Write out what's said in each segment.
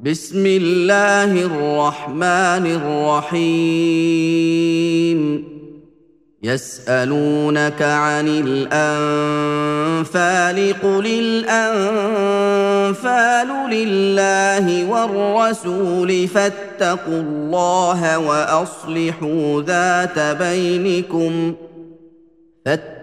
بسم الله الرحمن الرحيم. يسألونك عن الأنفال قل الأنفال لله والرسول فاتقوا الله وأصلحوا ذات بينكم فاتقوا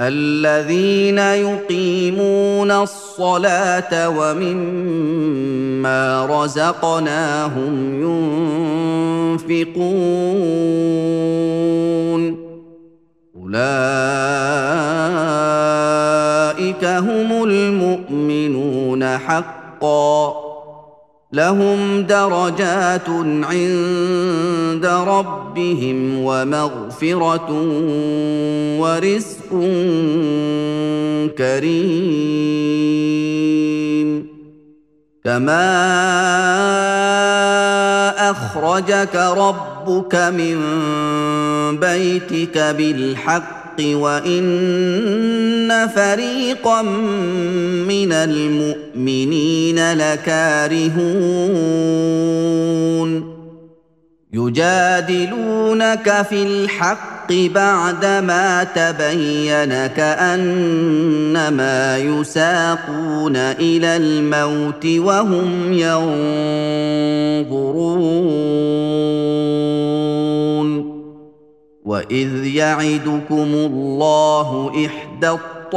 الذين يقيمون الصلاة ومما رزقناهم ينفقون. أولئك هم المؤمنون حقا. لهم درجات عند ربهم ومغفرة ورزق كريم. كما اخرجك ربك من بيتك بالحق الحق وإن فريقا من المؤمنين لكارهون. يجادلونك في الحق بعدما تبين كأنما يساقون إلى الموت وهم ينظرون. واذ يعدكم الله احدى الطائفتين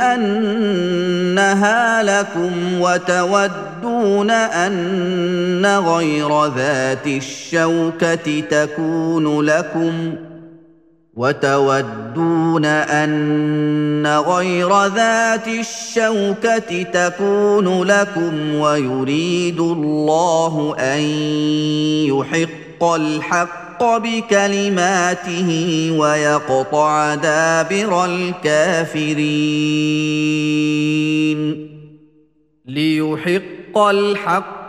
انها لكم وتودون ان غير ذات الشوكه تكون لكم وتودون أن غير ذات الشوكة تكون لكم ويريد الله أن يحق الحق بكلماته ويقطع دابر الكافرين ليحق الحق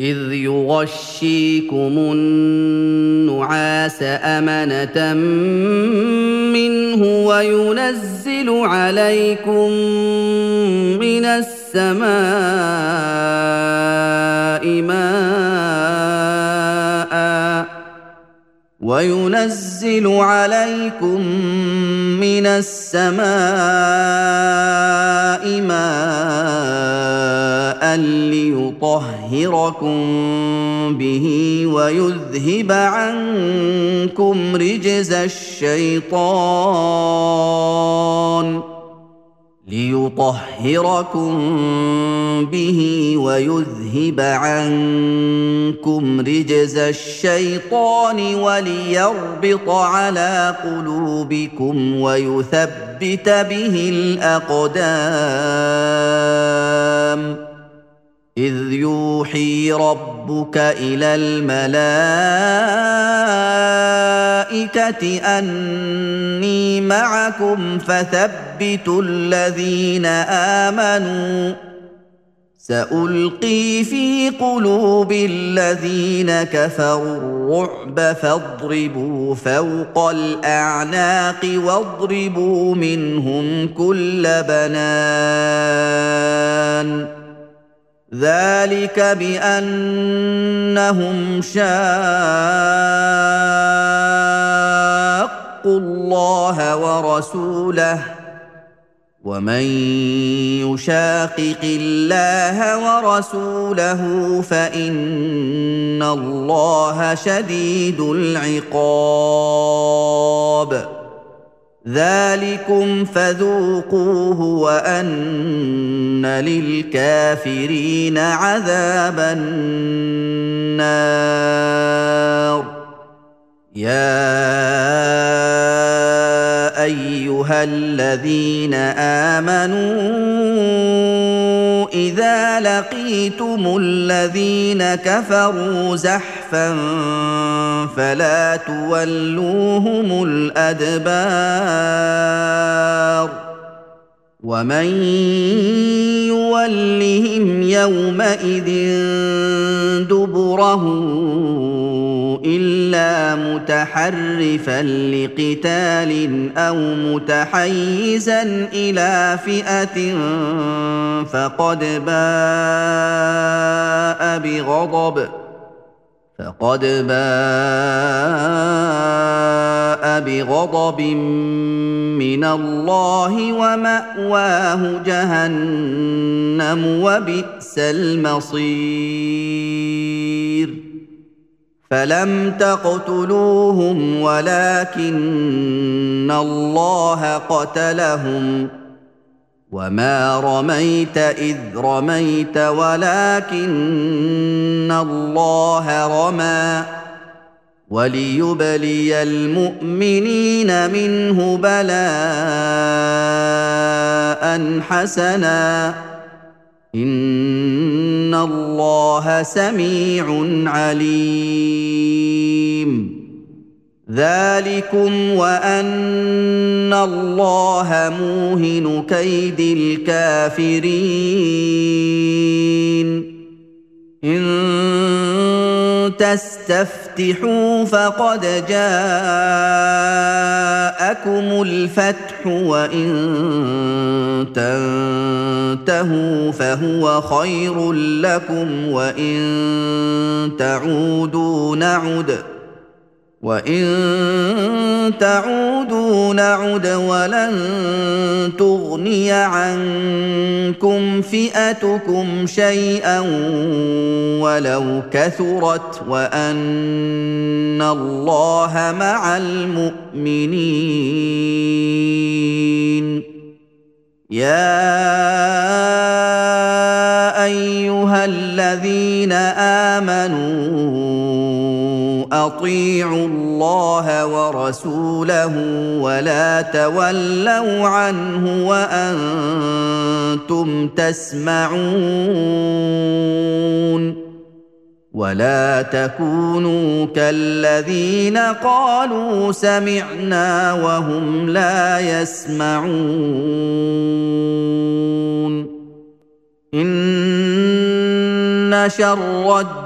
إذ يغشيكم النعاس أمنة منه وينزل عليكم من السماء ماء وينزل عليكم من السماء ليطهركم به ويذهب عنكم رجز الشيطان ليطهركم به ويذهب عنكم رجز الشيطان وليربط على قلوبكم ويثبت به الأقدام إذ يوحي ربك إلى الملائكة أني معكم فثبتوا الذين آمنوا. سألقي في قلوب الذين كفروا الرعب فاضربوا فوق الأعناق واضربوا منهم كل بنان. ذلك بأنهم شاقوا الله ورسوله ومن يشاقق الله ورسوله فإن الله شديد العقاب ذلكم فذوقوه وان للكافرين عذاب النار. يا ايها الذين امنوا إذا لقيتم الذين كفروا زحفا فلا تولوهم الأدبار ومن يولهم يومئذ دبره الا متحرفا لقتال أو متحيزا إلى فئه فقد باء بغضب فقد باء بغضب من الله ومأواه جهنم وبئس المصير. فلم تقتلوهم ولكن الله قتلهم. وما رميت اذ رميت ولكن الله رمى وليبلي المؤمنين منه بلاء حسنا ان الله سميع عليم ذلكم وأن الله موهن كيد الكافرين. إن تستفتحوا فقد جاءكم الفتح وإن تنتهوا فهو خير لكم وإن تعودوا نعد وان تعودوا نعد ولن تغني عنكم فئتكم شيئا ولو كثرت وان الله مع المؤمنين. يا ايها الذين امنوا أطيعوا الله ورسوله ولا تولوا عنه وأنتم تسمعون ولا تكونوا كالذين قالوا سمعنا وهم لا يسمعون إن شر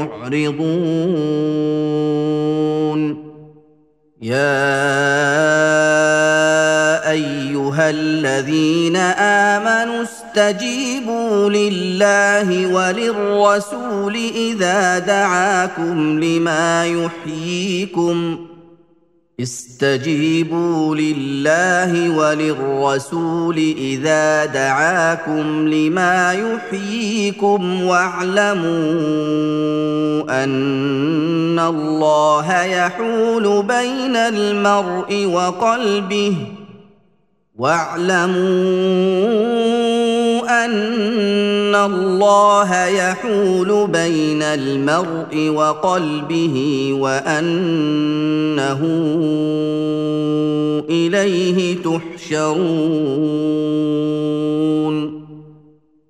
معرضون يا أيها الذين آمنوا استجيبوا لله وللرسول إذا دعاكم لما يحييكم استجيبوا لله وللرسول إذا دعاكم لما يحييكم واعلموا أن الله يحول بين المرء وقلبه واعلموا أن الله يحول بين المرء وقلبه وأنه إليه تحشرون.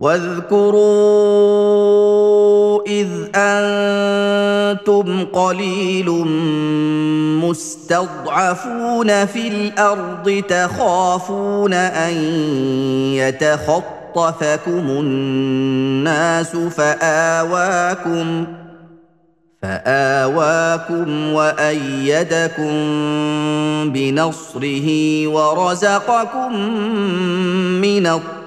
واذكروا إذ أنتم قليل مستضعفون في الأرض تخافون أن يتخطفكم الناس فآواكم فآواكم وأيدكم بنصره ورزقكم من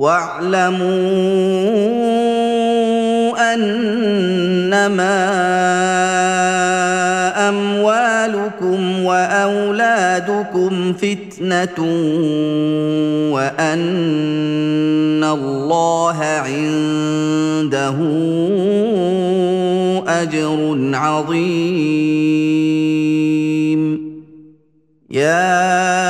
واعلموا أنما أموالكم وأولادكم فتنة وأن الله عنده أجر عظيم. يا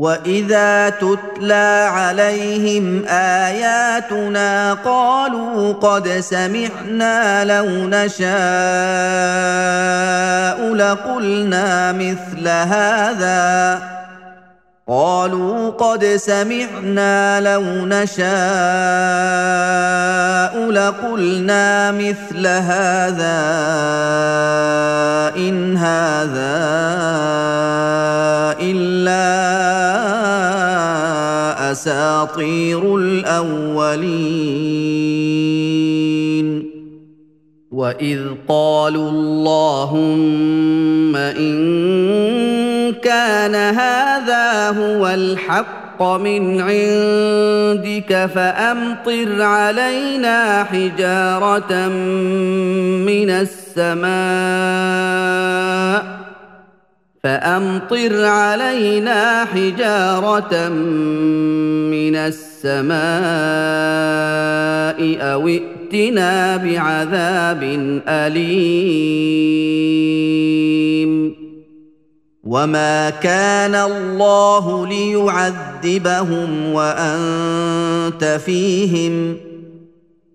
واذا تتلى عليهم اياتنا قالوا قد سمعنا لو نشاء لقلنا مثل هذا قالوا قد سمعنا لو نشاء لقلنا مثل هذا ان هذا اساطير الأولين. وإذ قالوا اللهم إن كان هذا هو الحق من عندك فأمطر علينا حجارة من السماء. فأمطر علينا حجارة من السماء أو ائتنا بعذاب أليم. وما كان الله ليعذبهم وأنت فيهم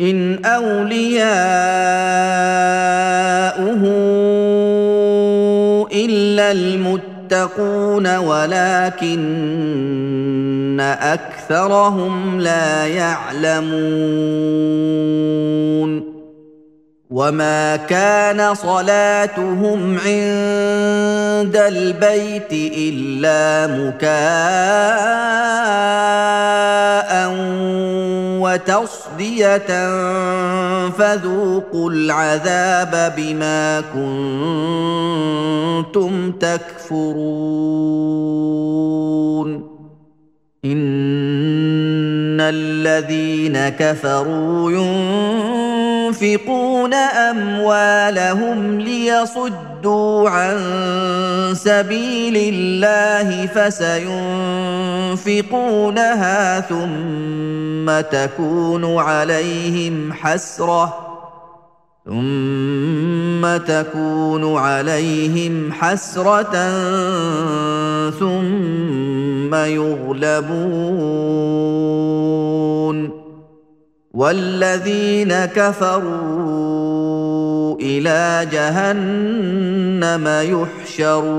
إن أولياؤه إلا المتقون ولكن أكثرهم لا يعلمون وما كان صلاتهم عند البيت إلا مكاء وتصديه فذوقوا العذاب بما كنتم تكفرون ان الذين كفروا ينفقون اموالهم ليصدوا عن سبيل الله فسينفقونها ثم تكون عليهم حسرة ثم تكون عليهم حسرة ثم يغلبون. والذين كفروا إلى جهنم يحشرون.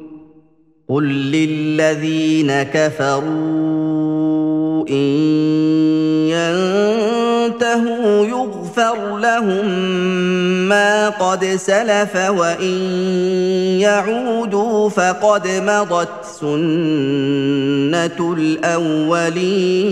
قل للذين كفروا ان ينتهوا يغفر لهم ما قد سلف وان يعودوا فقد مضت سنه الاولين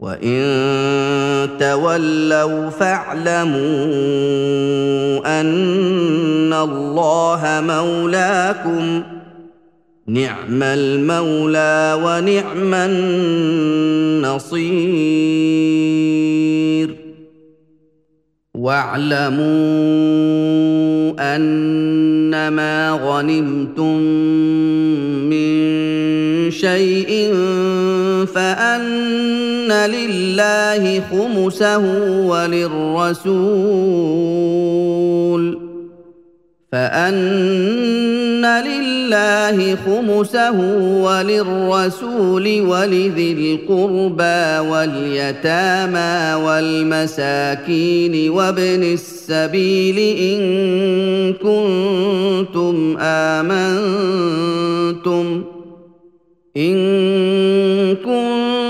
وان تولوا فاعلموا ان الله مولاكم نعم المولى ونعم النصير واعلموا انما غنمتم من شيء فان لله خمسه وللرسول فأن لله خمسه وللرسول ولذي القربى واليتامى والمساكين وابن السبيل إن كنتم آمنتم إن كنتم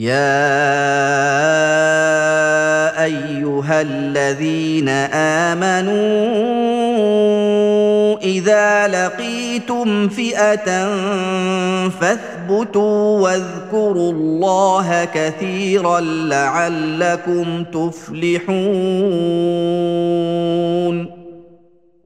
يا ايها الذين امنوا اذا لقيتم فئه فاثبتوا واذكروا الله كثيرا لعلكم تفلحون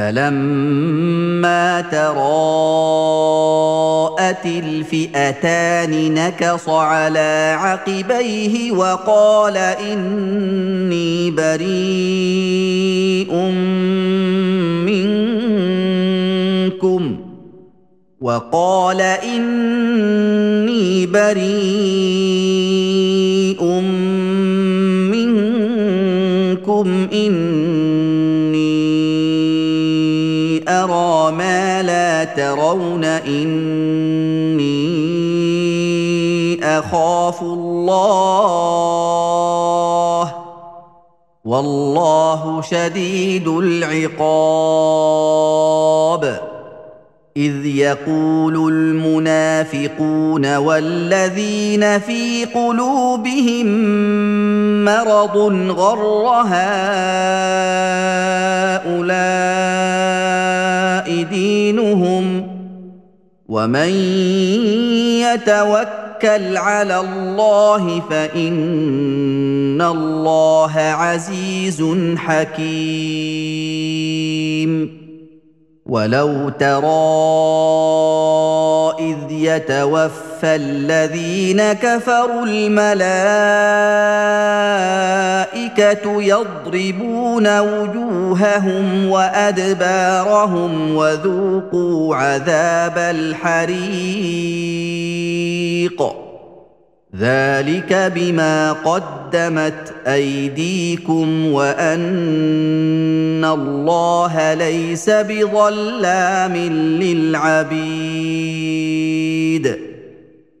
فلما تراءت الفئتان نكص على عقبيه وقال اني بريء منكم وقال اني بريء منكم اني ترون إني أخاف الله والله شديد العقاب إذ يقول المنافقون والذين في قلوبهم مرض غر هؤلاء دينهم ومن يتوكل على الله فإن الله عزيز حكيم. ولو ترى إذ يتوفى الذين كفروا الملائكة يضربون وجوههم وأدبارهم وذوقوا عذاب الحريق. ذلك بما قدمت أيديكم وأن الله ليس بظلام للعبيد.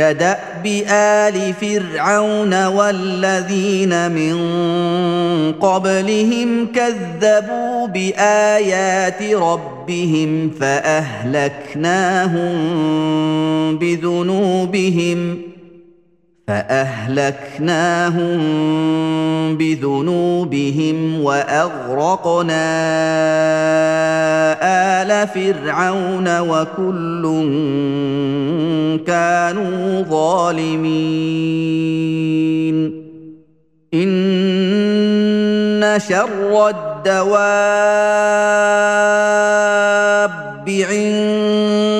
كدأب آل فرعون والذين من قبلهم كذبوا بآيات ربهم فأهلكناهم بذنوبهم فأهلكناهم بذنوبهم وأغرقنا آل فرعون وكل كانوا ظالمين. إن شر الدواب عند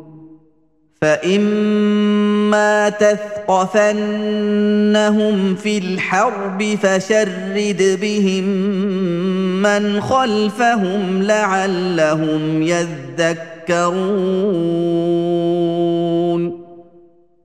فاما تثقفنهم في الحرب فشرد بهم من خلفهم لعلهم يذكرون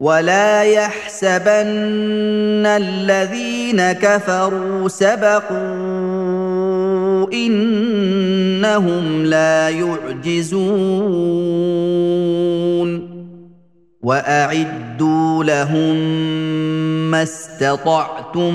ولا يحسبن الذين كفروا سبقوا انهم لا يعجزون واعدوا لهم ما استطعتم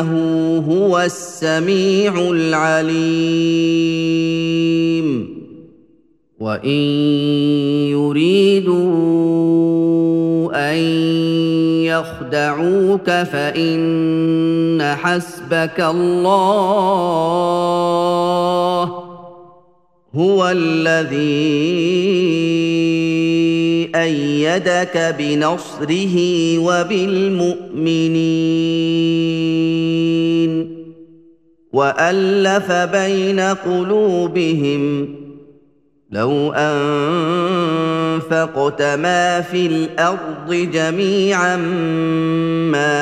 إنه هو السميع العليم. وإن يريدوا أن يخدعوك فإن حسبك الله هو الذي أيدك بنصره وبالمؤمنين وألف بين قلوبهم لو أنفقت ما في الأرض جميعا ما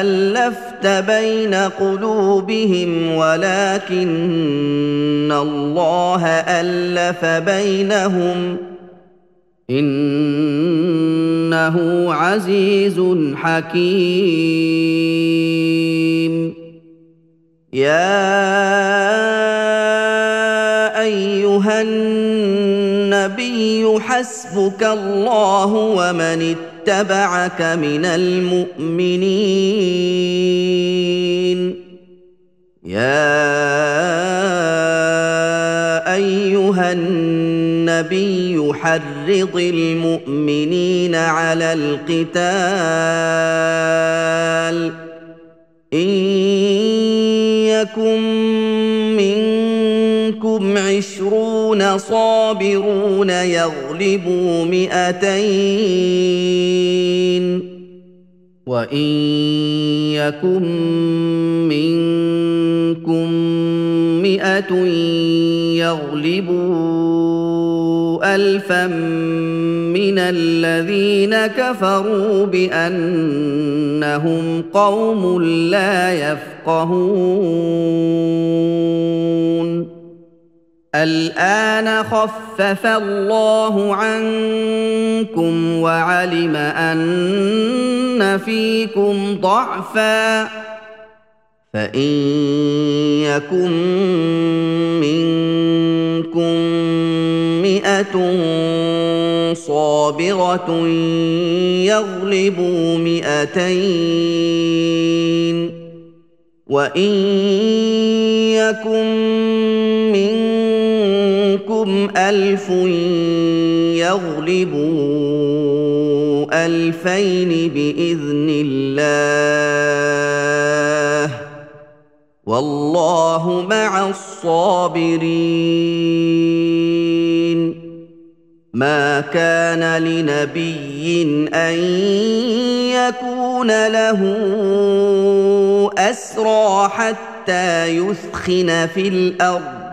ألفت بين قلوبهم ولكن الله الف بينهم انه عزيز حكيم يا أيها النبي حسبك الله ومن اتبعك من المؤمنين. يا أيها النبي حرض المؤمنين على القتال. إن يكن منكم عشرون صابرون يغلبوا مئتين. وإن يكن منكم مئة يغلبوا الفا من الذين كفروا بأنهم قوم لا يفقهون. الآن خفف الله عنكم وعلم أن فيكم ضعفا فإن يكن منكم مئة صابرة يغلبوا مئتين وإن يكن منكم ألف يغلبوا ألفين بإذن الله والله مع الصابرين ما كان لنبي أن يكون له أسرى حتى يثخن في الأرض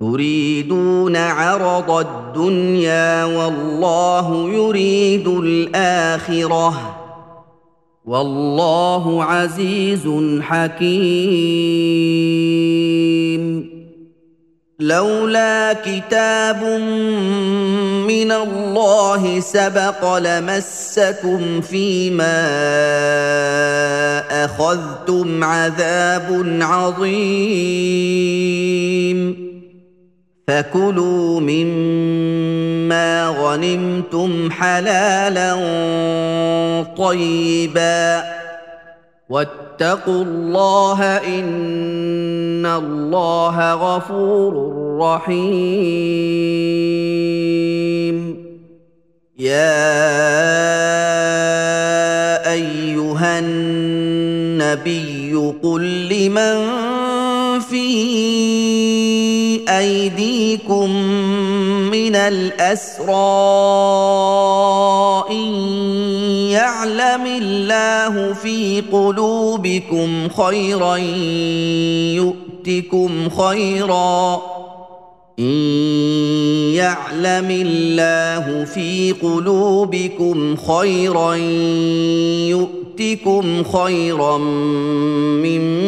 تريدون عرض الدنيا والله يريد الآخرة. والله عزيز حكيم. لولا كتاب من الله سبق لمسكم فيما أخذتم عذاب عظيم. فكلوا مما غنمتم حلالا طيبا واتقوا الله ان الله غفور رحيم يا ايها النبي قل لمن في أيديكم من الأسرى إن يعلم الله في قلوبكم خيرا يؤتكم خيرا. إن يعلم الله في قلوبكم خيرا يؤتكم خيرا مما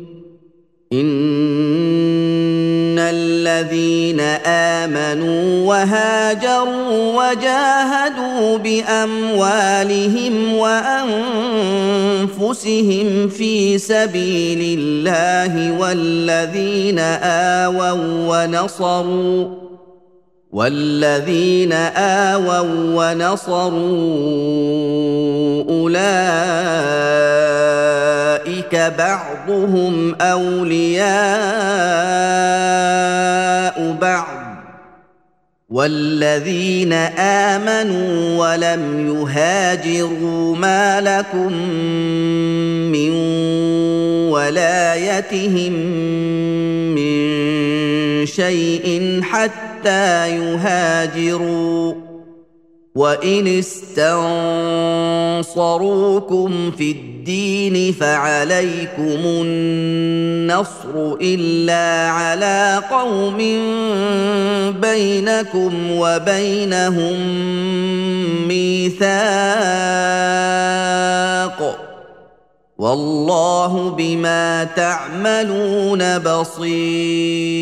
ان الذين امنوا وهاجروا وجاهدوا باموالهم وانفسهم في سبيل الله والذين اووا ونصروا والذين اووا ونصروا اولئك بعضهم أولياء بعض والذين آمنوا ولم يهاجروا ما لكم من ولايتهم من شيء حتى يهاجروا وان استنصروكم في الدين فعليكم النصر الا على قوم بينكم وبينهم ميثاق والله بما تعملون بصير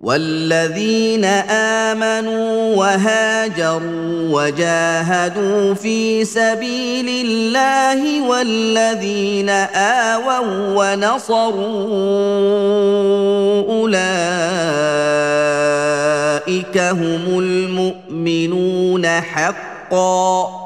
والذين امنوا وهاجروا وجاهدوا في سبيل الله والذين اووا ونصروا اولئك هم المؤمنون حقا